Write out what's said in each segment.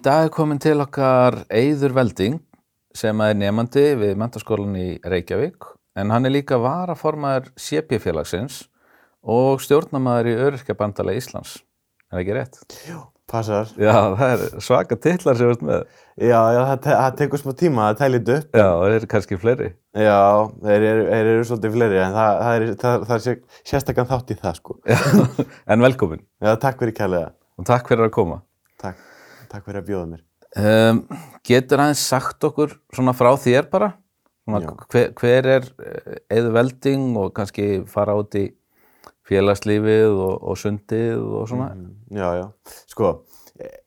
dag er komin til okkar Eyður Velding sem er nefandi við mentaskólan í Reykjavík en hann er líka varaformaður CP-félagsins og stjórnamaður í Öryrkjabandala Íslands. Er það ekki rétt? Jú. Passar. Já, það er svaka titlar sem við erum með. Já, já, það, te það tekur smá tíma að tæla þetta upp. Já, það eru kannski fleiri. Já, þeir eru, þeir eru svolítið fleiri en það, það er, það, er sérstaklega þátt í það sko. Já, en velkomin. Já, takk fyrir kærlega. Og takk fyrir að koma. Takk, takk fyrir að bjóða mér. Um, getur aðeins sagt okkur svona frá þér bara? Svona, hver, hver er eða velding og kannski fara út í félagslífið og, og sundið og svona? Mm, já, já. Sko,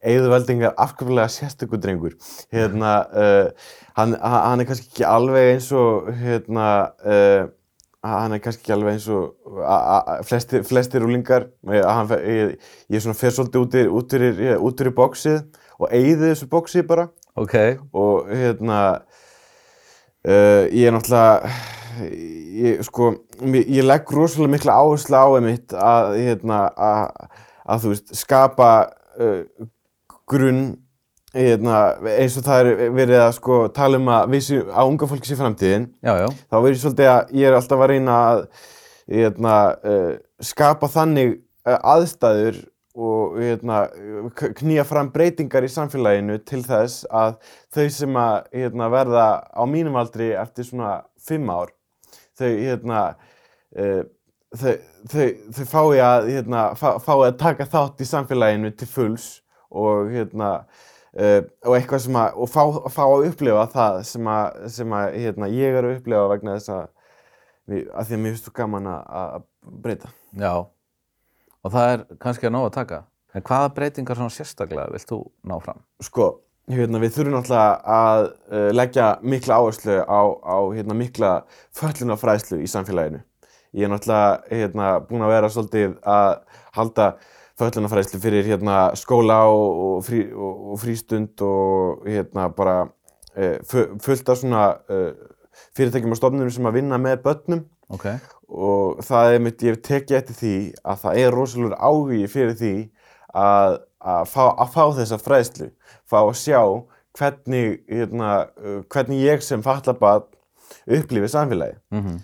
Eður Velding er afkvæmlega sérstökur drengur. Hérna, uh, hann, hann er kannski ekki alveg eins og, hérna, uh, hann er kannski ekki alveg eins og flestir, flestir úlingar. Hann, ég, ég fer svolítið út úr í bóksið og eigði þessu bóksið bara. Ok. Og hérna, uh, ég er náttúrulega, ég, sko, ég legg rosalega mikla áherslu á einmitt að, hérna, að, að veist, skapa uh, grunn hérna, eins og það er verið að sko, tala um að vissi á unga fólki sér framtíðin já, já. þá verður svolítið að ég er alltaf að reyna að hérna, uh, skapa þannig uh, aðstæður og hérna, knýja fram breytingar í samfélaginu til þess að þau sem að hérna, verða á mínum aldri eftir svona fimm ár þau, hérna, uh, þau, þau, þau fái að, hérna, fá, fái að taka þátt í samfélaginu til fulls og, hérna, uh, og eitthvað sem að, og fá, fá að upplifa það sem að, sem að hérna, ég er að upplifa vegna þess að, að því að mér finnst þú gaman að breyta. Já, og það er kannski að ná að taka. En hvaða breytingar svona sérstaklega vilt þú ná fram? Sko, Hérna, við þurfum náttúrulega að uh, leggja mikla áherslu á, á hérna, mikla föllunarfræðslu í samfélaginu. Ég er náttúrulega hérna, búinn að vera svolítið að halda föllunarfræðslu fyrir hérna, skóla og, og, frí, og, og frístund og hérna, bara uh, fullt af svona uh, fyrirtækjum og stofnunum sem að vinna með börnum. Okay. Og það er mitt, ég tekið eftir því að það er rosalega áhugi fyrir því að, að, fá, að fá þessa fræðslu fá að sjá hvernig, hérna, hvernig ég sem fallabat upplifið samfélagi. Mm -hmm.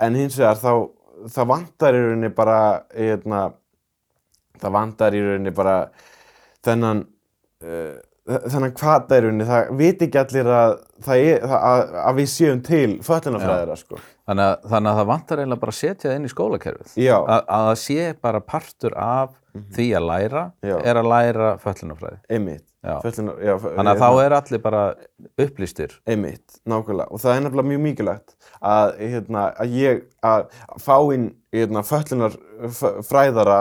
En hins vegar þá, það vantar í rauninni bara, hérna, það vantar í rauninni bara þennan, uh, þennan kvata í rauninni, það viti ekki allir að, er, að, að við séum til föllunafræðira, sko. Þannig þannig að það vantar eiginlega bara að setja það inn í skólakerfið. Já. Að það sé bara partur af mm -hmm. því að læra, Já. er að læra föllunafræði. Einmitt. Föllina, já, Þannig að þá er allir bara upplýstir. Einmitt, nákvæmlega. Og það er nefnilega mjög mikilvægt að, hérna, að ég að fá inn hérna, föllunarfræðara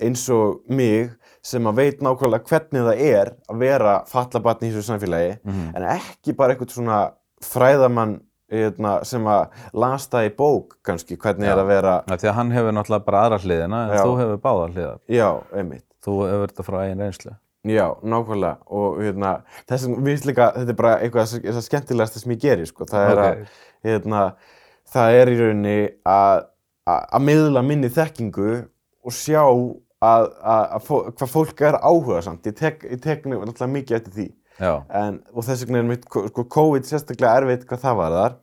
eins og mig sem að veit nákvæmlega hvernig það er að vera fallabatni í þessu samfélagi mm -hmm. en ekki bara eitthvað svona fræðamann hérna, sem að lasta í bók kannski hvernig já. er að vera. Já, því að hann hefur náttúrulega bara aðra hliðina en já. þú hefur báða hliðar. Já, einmitt. Þú hefur þetta frá einn reynslu. Já, nákvæmlega og hérna, þessum, líka, þetta er bara eitthvað þess að skemmtilegast sem ég gerir, sko, það er okay. hérna, það er í rauninni að, að miðla minni þekkingu og sjá að, að hvað fólk er áhuga samt, ég tek, ég tek náttúrulega mikið eftir því, en, og þess vegna er mitt, sko, COVID sérstaklega erfitt hvað það var þar,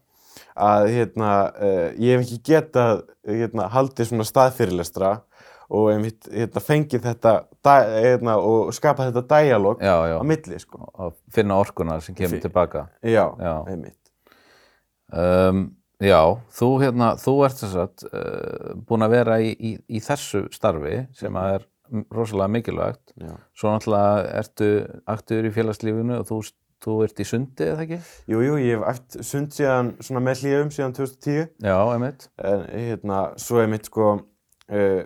að, hérna, uh, ég hef ekki getað, hérna, haldið svona staðfyrirlestra og einmitt hérna, fengið þetta hérna, og skapað þetta dialog já, já. á milli sko. og finna orkunar sem kemur Fyr. tilbaka já, Já. einmitt um, Já, þú, hérna, þú ert að uh, búin að vera í, í, í þessu starfi sem að er rosalega mikilvægt já. svo náttúrulega ertu aktur í félagslífinu og þú, þú ert í sundi eða ekki? Jú, jú, ég hef eftir sund síðan svona með hlýjum síðan 2010 Já, einmitt en hérna, svo er mitt sko uh,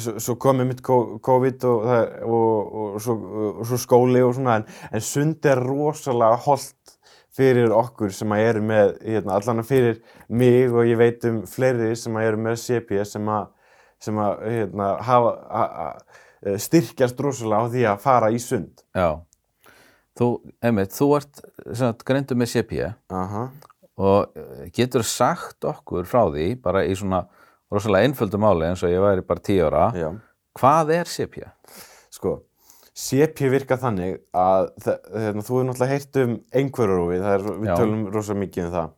svo, kom mitt COVID og, og, og, og svo skóli og svona en, en sund er rosalega holdt fyrir okkur sem að eru með hérna, allan fyrir mig og ég veit um fleiri sem að eru með CP sem að, sem að hérna, hafa, a, a, styrkjast rosalega á því að fara í sund. Já, þú, einmitt, þú ert sagt, greindu með CP Aha. og getur sagt okkur frá því bara í svona rosalega einföldu máli eins og ég væri bara 10 ára Já. hvað er CP? Sko, CP virka þannig að hérna, þú hefur náttúrulega heyrt um er, við tölum rosa mikið um það.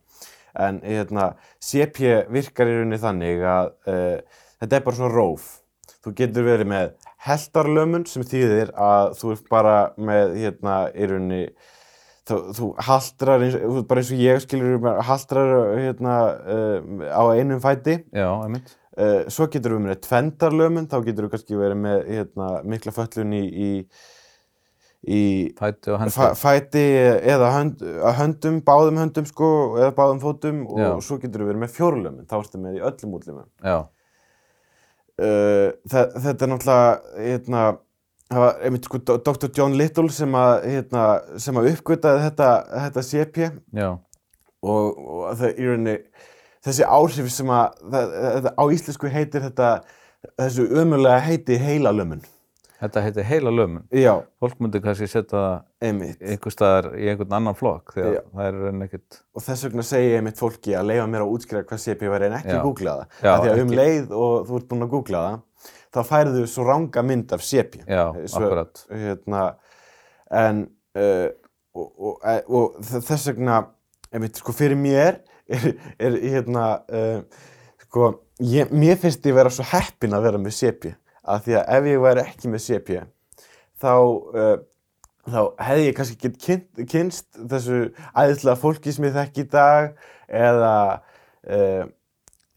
En hérna, CP virkar í rauninni þannig að uh, þetta er bara svona róf. Þú getur verið með heldarlömun sem þýðir að þú ert bara með hérna í rauninni þú, þú haldrar eins, bara eins og ég skilur haldrar hérna uh, á einum fæti. Já, einmitt. Uh, svo getur við með tvendarlömun þá getur við kannski verið með hérna, mikla föllun í, í, í Fæti fæti eða hönd, höndum, báðum höndum sko eða báðum fótum og Já. svo getur við verið með fjórlömun þá ertu með í öllum útlimum Já, uh, þe- þetta er náttúrulega hérna, það var einmitt sko Dr. John Little sem að, hérna, sem að uppgötaði þetta, þetta CP já, og, og það, í rauninni þessi áhrif sem að á íslensku heitir þetta þessu ömulega heiti heilalömun þetta heiti heila lömun. já, Fólk myndi kannski setja einhver staðar í einhvern annan flokk því að Já. það er enn ekkert, og þess vegna segi ég einmitt fólki að leifa mér að útskýra hvað CP væri en ekki Já. googla það Já, því að um ekki. leið og þú ert búinn að googla það þá færðu svo ranga mynd af CP já, Svo- akkurat. hérna, en uh, og, og, e- og þess vegna einmitt, sko, fyrir mér er, er hérna uh, sko, ég, mér finnst ég vera svo heppin að vera með CP af því að ef ég væri ekki með CP þá uh, þá hefði ég kannski ekki kynnt, kynst þessu æðislega fólki sem ég þekki í dag eða uh,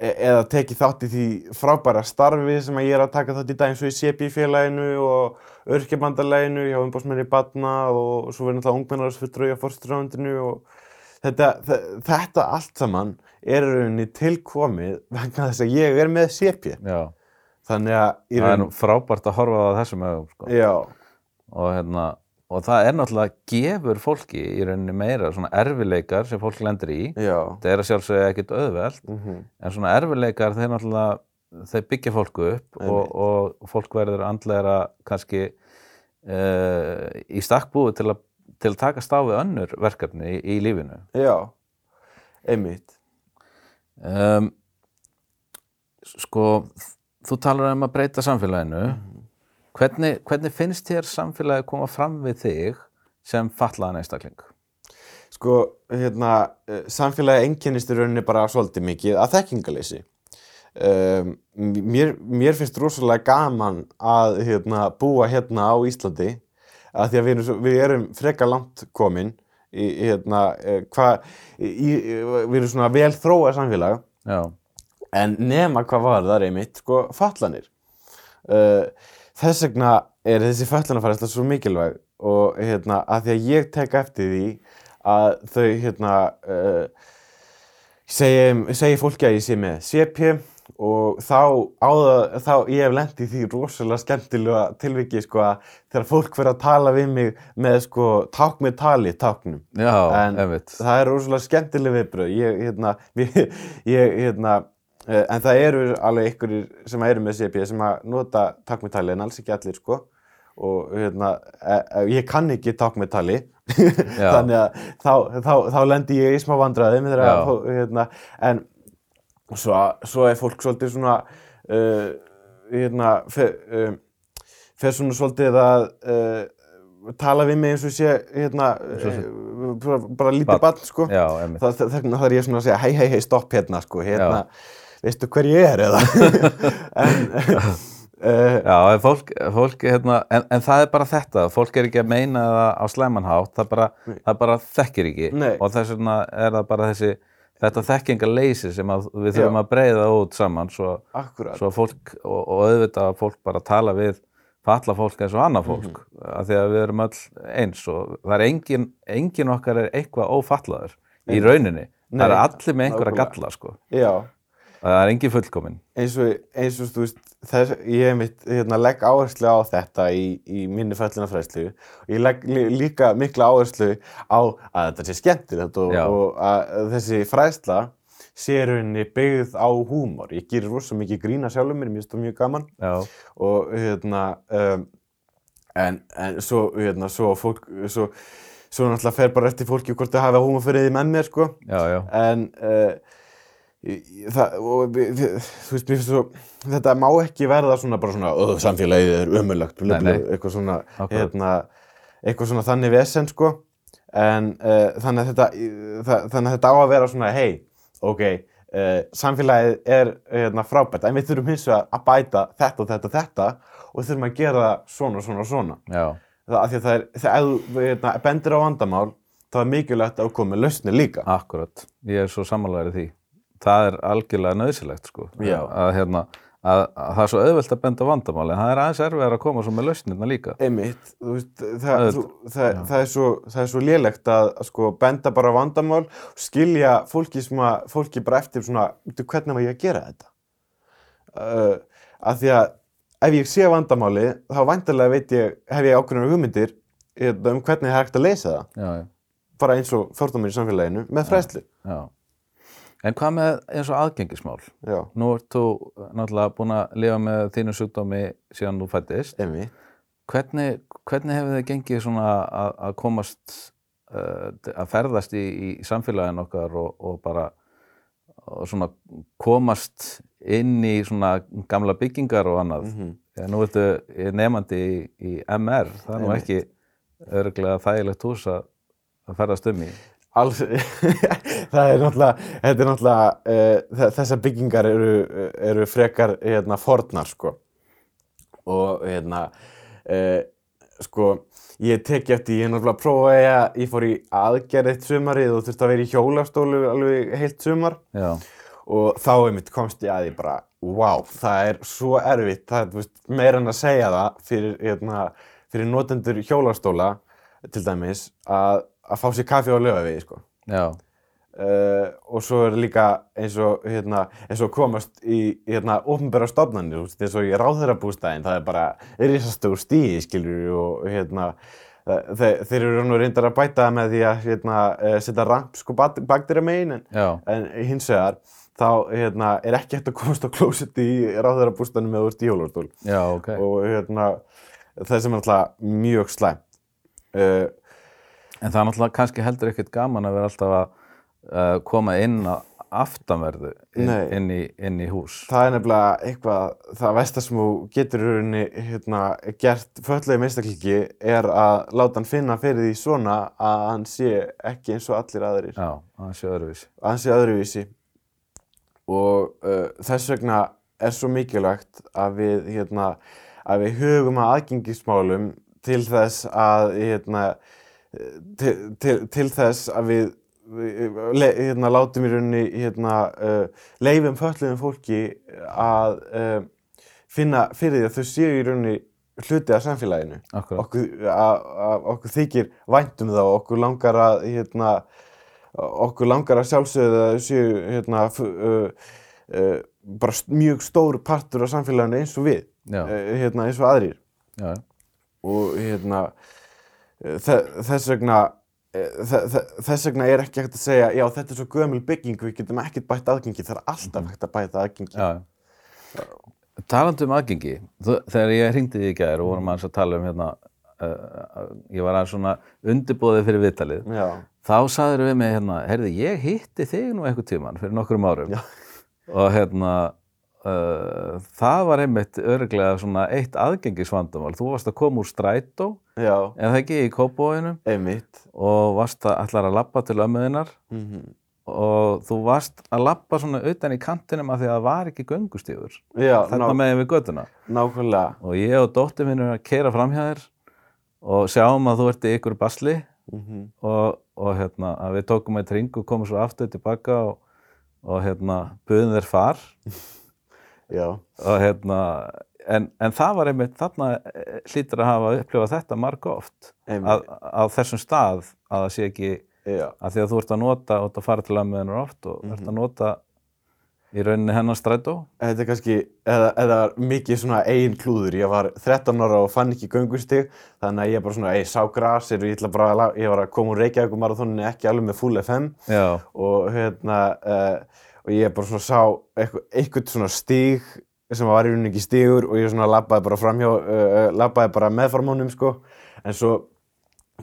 eða tekið þátt í því frábæra starfi sem að ég er að taka þátt í dag eins og í CP-félaginu og örkjabandalaginu hjá umbásmenni Batna og svo verður náttúrulega ungmennarsfulltrúi á fórstrándinu og þetta, þe- þetta allt saman er rauninni tilkomið vegna þess að ég er með Já, þannig að í það er raun- frábært að horfa á þessum ögum, sko. já, og hérna og það er náttúrulega gefur fólki í rauninni meira svona erfileikar sem fólk lendir í. Já. Þetta er að sjálfsögja ekkit auðvelt mm en svona erfileikar þeir náttúrulega þeir byggja fólku upp og, og fólk verður andlegra kannski uh, í stakkbúi til að, til að taka stáfi önnur verkefni í, í lífinu. Já, einmitt. Um, sko þú talar um að breyta samfélaginu. Hvernig, hvernig finnst þér samfélagi koma fram við þig sem fatlaðan einstakling? Sko, hérna, eh, samfélagi einkennist í rauninni bara svolítið mikið að þekkingaleysi. Um, mér, mér finnst rosalega gaman að hérna, búa hérna á Íslandi að því að við erum, við erum frekar langt komin í, í, hérna, eh, hva, í, við erum svona vel þróað samfélag Já, en nema hvað var það einmitt, sko, fatlanir. Uh, þess vegna er þessi fatlanafærsla svo mikilvæg og hérna, að því að ég tek eftir því að þau hérna uh, segi, segi fólki að ég sé með CP og þá, áða, þá ég hef lent í því rosalega skemmtilega tilviki sko að þegar fólk verður að tala við mig með sko ták með tali táknum. Já, En einmitt. það er rosalega skemmtileg viðbröð ég, hérna, ég, hérna eh, en það eru alveg einhverjir sem eru með CP sem að nota takmetali en alls ekki allir sko. Og hérna, e, e, ég kann ekki takmetali þannig að þá, þá, þá lendi ég í smá vandræðum þegar Já. að, en svo, svo er fólk svolítið svona uh, hérna fer, um, fer svona svolítið að uh, tala við mig eins og sé hérna, Svo- uh, bara, bara lítið barn. sko. Já, það, þannig þarf ég svona að segja hei hei hei stopp hérna sko hérna, veistu hver ég er eða? En uh, Já, en fólk, fólk hérna, en, en það er bara þetta, fólk er ekki að meina það á slæmanhátt, það bara, það bara þekkir ekki. Nei. og þess vegna er það bara þessi, þetta þekkingarleysi sem við þurfum Já. að breyða út saman svo, svo fólk, og, og auðvitað að fólk bara tala við falla fólk eins og annað fólk, Mhm. af því að við erum öll eins og það er engin, engin okkar er eitthvað ófallaður í rauninni, Nei, það er allir með einhverja galla sko, já það er engin fullkomin. eins og, eins og þú veist þess, ég hef mitt hérna, legg áherslu á þetta í, í minni föllunafræðslu og ég legg lí- líka mikla áherslu á að þetta sé skemmtilegt og, og að þessi fræðsla sé rauninni byggð á húmor. Ég gerir rosa mikið grína sjálfur mér, mér finnst það mjög gaman. Já, og hérna um, en, en svo hérna svo fólk svo, svo náttúrulega fer bara eftir fólki hvort þau hafa húmor fyrir því með mér sko. Já, já, en uh, það, og þú veist, mér finnst svo, þetta má ekki verða svona bara svona, öð, samfélagið er ömulagt, eitthvað svona, hérna, eitthvað svona þannig vesen, sko, en uh, þannig, að þetta, það, þannig að þetta á að vera svona, hei, ok, uh, samfélagið er hérna, frábært, en við þurfum hins vegar að bæta þetta og þetta og þetta og þurfum að gera það svona, svona, svona. Já, Það, af því að það er, þegar þú hérna, bendir á vandamál, þá er mikilvægt að koma með lausnir líka. akkurat. Ég er svo í því. Það er algjörlega nöðsilegt, sko. Að, hérna, að, að það er svo auðvelt að benda á vandamál, en það er aðeins erfiðar að koma svo með lausnirna líka. Einmitt, þú veist, það, þú, það, það, er svo, það er svo lélegt að, sko, benda bara vandamál skilja fólki, sem að, fólki bara eftir svona, "Bíddu, hvernig var ég að gera þetta? Uh, að því að ef ég sé vandamáli, þá væntalega veit ég, hef ég ákveðnar hugmyndir hérna, um hvernig það er hægt að leysa það, Já, já, bara eins og fordómir í samfélaginu, með fræðslu. já. En hvað með eins og aðgengismál? Já, Nú ert þú náttúrulega búin að lifa með þínu sjúkdómi síðan þú fættist. einmitt. Hvernig, hvernig hefur þið gengið svona að, að komast, uh, að ferðast í, í samfélagin okkar og, og bara og svona komast inn í svona gamla byggingar og annað. Mm Mm. Nú ertu nefandi í, í MR, það er nú ekki örglega þægilegt hús að, að ferðast um í. Alls, það er náttúrulega, þetta er náttúrulega, uh, þessar byggingar eru, eru frekar hérna, fornar, sko. Og hérna, uh, sko, ég teki eftir, ég er náttúrulega að prófa að ég fór í aðgerð eitt sumarið og þurfti að vera í hjólastólu alveg heilt sumar. Já, Og þá einmitt komst ég að því bara, wow, það er svo erfitt, það er veist, meira en að segja það fyrir, hérna, fyrir notendur hjólastóla, til dæmis, að, að fá sér kaffi á lögavegi, sko. já, Uh, og svo er líka eins og, hérna, eins og komast í hérna, ofnbæra veist, eins og í ráðherrabústæðin, það er bara risastór stíi, skilur og hérna, þe þeir, þeir eru og reyndar að bæta það með því að hérna, uh, setja ramp sko bakterja megin, en, en hins vegar þá hérna, er ekki hægt að komast á klósetti í ráðherrabústæðinu með þú ert í hjólastól já, ok. og hérna, það sem er alltaf mjög slæm. Uh, En það er náttúrulega kannski heldur ekkert gaman að vera alltaf að uh, koma inn á aftanverðu inn, inn, í, inn í hús. það er nefnilega eitthvað, það vestar sem þú getur í rauninni hérna, gert föllegi meistaklikki er að láta hann finna fyrir því svona að hann sé ekki eins og allir aðrir, Já, það sé öðruvísi. að hann sé öðruvísi og uh, þess vegna er svo mikilvægt að við, hérna, að við hugum að aðgengismálum til þess að hérna, til, til, til þess að við le, hérna, látum í rauninni hérna, uh, leifum föllum fólki að uh, finna fyrir því að þau séu í rauninni hluti af samfélaginu. Okkur, að, að, okkur þykir vænt um þá okkur langar að hérna, okkur langar að sjálfsögðu að þau séu hérna, uh, bara mjög stór partur af samfélaginu eins og við hérna, eins og aðrir. Já, og hérna eh, þess vegna þe- þess vegna er ekki hægt að segja já þetta er svo gömul bygging við getum ekkert bætt aðgengi það er alltaf hægt að bæta aðgengi já. Talandi um aðgengi, þegar ég hringdi því í gær og vorum aðeins að tala um hérna, uh, ég var aðeins svona undirbúðið fyrir viðtalið, já, þá sagður við mig hérna, heyrði, ég hitti þig nú einhver tíman fyrir nokkrum árum Já. og hérna, það var einmitt örglega svona eitt aðgengisvandamál, þú varst að koma úr strætó, já, eða ekki í kópóinu einmitt. Og varst að ætlar að labba til ömmuðinnar mm og þú varst að labba svona utan í kantinum af því að það var ekki göngustífur þarna ná, megin við nákvæmlega. Og ég og dóttir minn erum að keira fram hjá þér og sjáum að þú ert í ykkur basli. Mm og, og hérna að við tókum eitt ring og komum svo aftur tilbaka og, og hérna buðum þér far og hérna en, en það var einmitt þarna eh, hlýtur að hafa upplifað þetta marg oft á þessum stað að það sé ekki já, að því að þú ert að nota og að fara til ömmuðinnar oft og ert Mhm. að nota í rauninni hennar strætó. Þetta er kannski eða, eða mikið svona eigin klúður. Ég var 13 ára og fann ekki göngustig þannig að ég bara svona, ei, sá grasir og ég, ætla bara að ég var að koma úr Reykjavík marathóninni ekki alveg með full FM já, og hérna uh, og ég bara svona sá eitthvað, eitthvað svona stíg sem var í rauninni ekki stígur og ég svona labbaði bara framhjá uh, labbaði bara meðfram honum sko en svo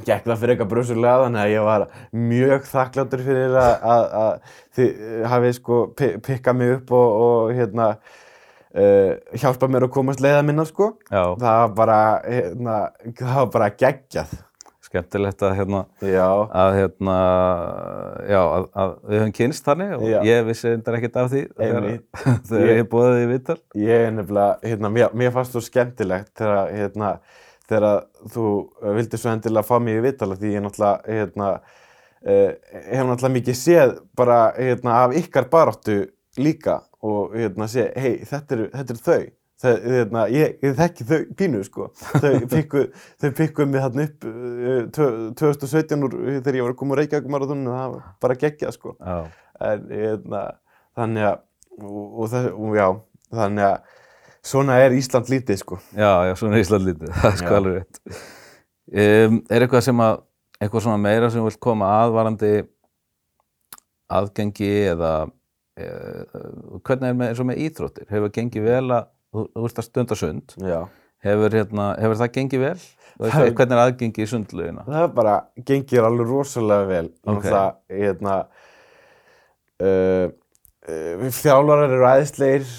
gekk það fyrir eitthvað brusulega þannig að ég var mjög þakkláttur fyrir að, að, að þið hafið sko pi- pikkað mig upp og, og hérna uh, hjálpað mér að komast leiða minna sko. Já, Það var bara, hérna, það var bara geggjað. Skemmtilegt að hérna, Já, að hérna, já, að, að við höfum kynst þannig og Já. ég vissi endar ekkert af því þegar, þegar Ég- ég búið því viðtal. ég er nefnilega, hérna, mér, mér fannst þú skemmtilegt þegar, hérna, þegar þú uh, vildi svo endilega fá mig í vitala því ég náttúrulega, hérna, uh, hef náttúrulega mikið séð bara, hérna, af ykkar baráttu líka og, hérna, sé, hei, þetta eru, eru þau. Það, hérna, ég, ég þekki þau pínu, sko. Þau pikku, þau pikkuðu mig þarna upp uh, tvö- 2017 úr, þegar ég var að koma úr Reykjavík marathónu, það var bara geggjað, sko en hérna, þannig að og, og, það, og já, þannig að svona er Ísland lítið sko já, já, svona er Ísland lítið, það er sko Já. alveg rétt. Um, er eitthvað sem að, eitthvað svona meira sem þú vilt koma að varandi aðgengi eða e, hvernig er með, eins og með íþróttir? Hefur gengið vel að, þú, þú ert að stunda sund, hefur, hérna, hefur það gengið vel? Það- hvernig er aðgengi í sundlaugina? það er bara, gengir alveg rosalega vel. Ok. það, hérna uh, uh, þjálfarar eru æðisleir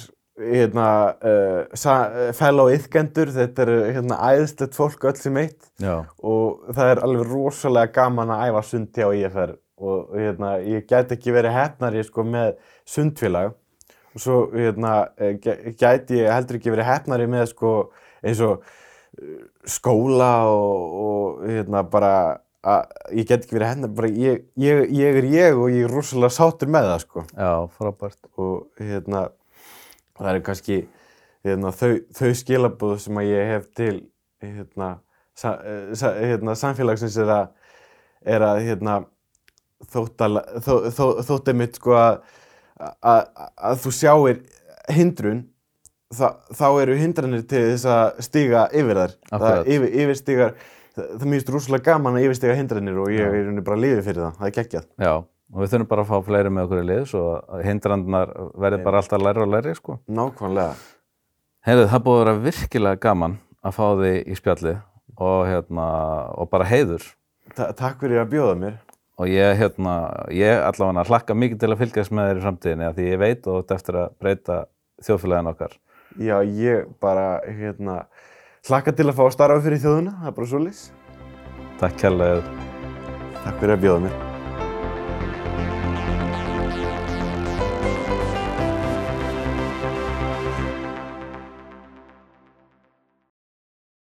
hérna uh, uh, fellow yðkendur, þetta eru hérna æðislegt fólk öll sem eitt. Já, og það er alveg rosalega gaman að æfa sund hjá IFR og hérna, ég get ekki verið hefnari sko, með sundfélag og svo hérna, eh, gæ- gæti ég heldur ekki verið hefnari með sko, eins og eh, skóla og, og hérna, bara að, ég get ekki verið hefnari bara ég, ég, ég er ég og ég er rosalega sáttur með það sko. já, frábært. og hérna, það eru kannski hérna, þau, þau skilabúð sem að ég hef til hérna, sa, eh, sa, hérna, samfélagsins er að, er að hérna, þótt að þó, þó, þótt einmitt sko að, að, þú sjáir hindrun þá, þá eru hindranir til þess að stíga yfir Akkurat. það, yfir, yfirstígar það, mjög rosalega gaman að yfirstíga hindranir og ég er bara lífið fyrir það, það er geggjað Já, og við þurfum bara að fá fleiri með okkur í lið svo að hindrannar verði bara alltaf læri og læri, sko. nákvæmlega Heyrðu, það búið að vera virkilega gaman að fá þig í spjallið og, hérna, og bara heiður. Ta takk fyrir að bjóða mér Og ég, hérna, ég allavega hlakka mikið til að fylgjast með þér í framtíðinni af því ég veit og þetta eftir að breyta þjóðfélagin okkar. Já, ég bara, hérna, hlakka til að fá að starfa fyrir þjóðuna, það er bara svo lýs. Takk kærlega. Takk fyrir að bjóða mér.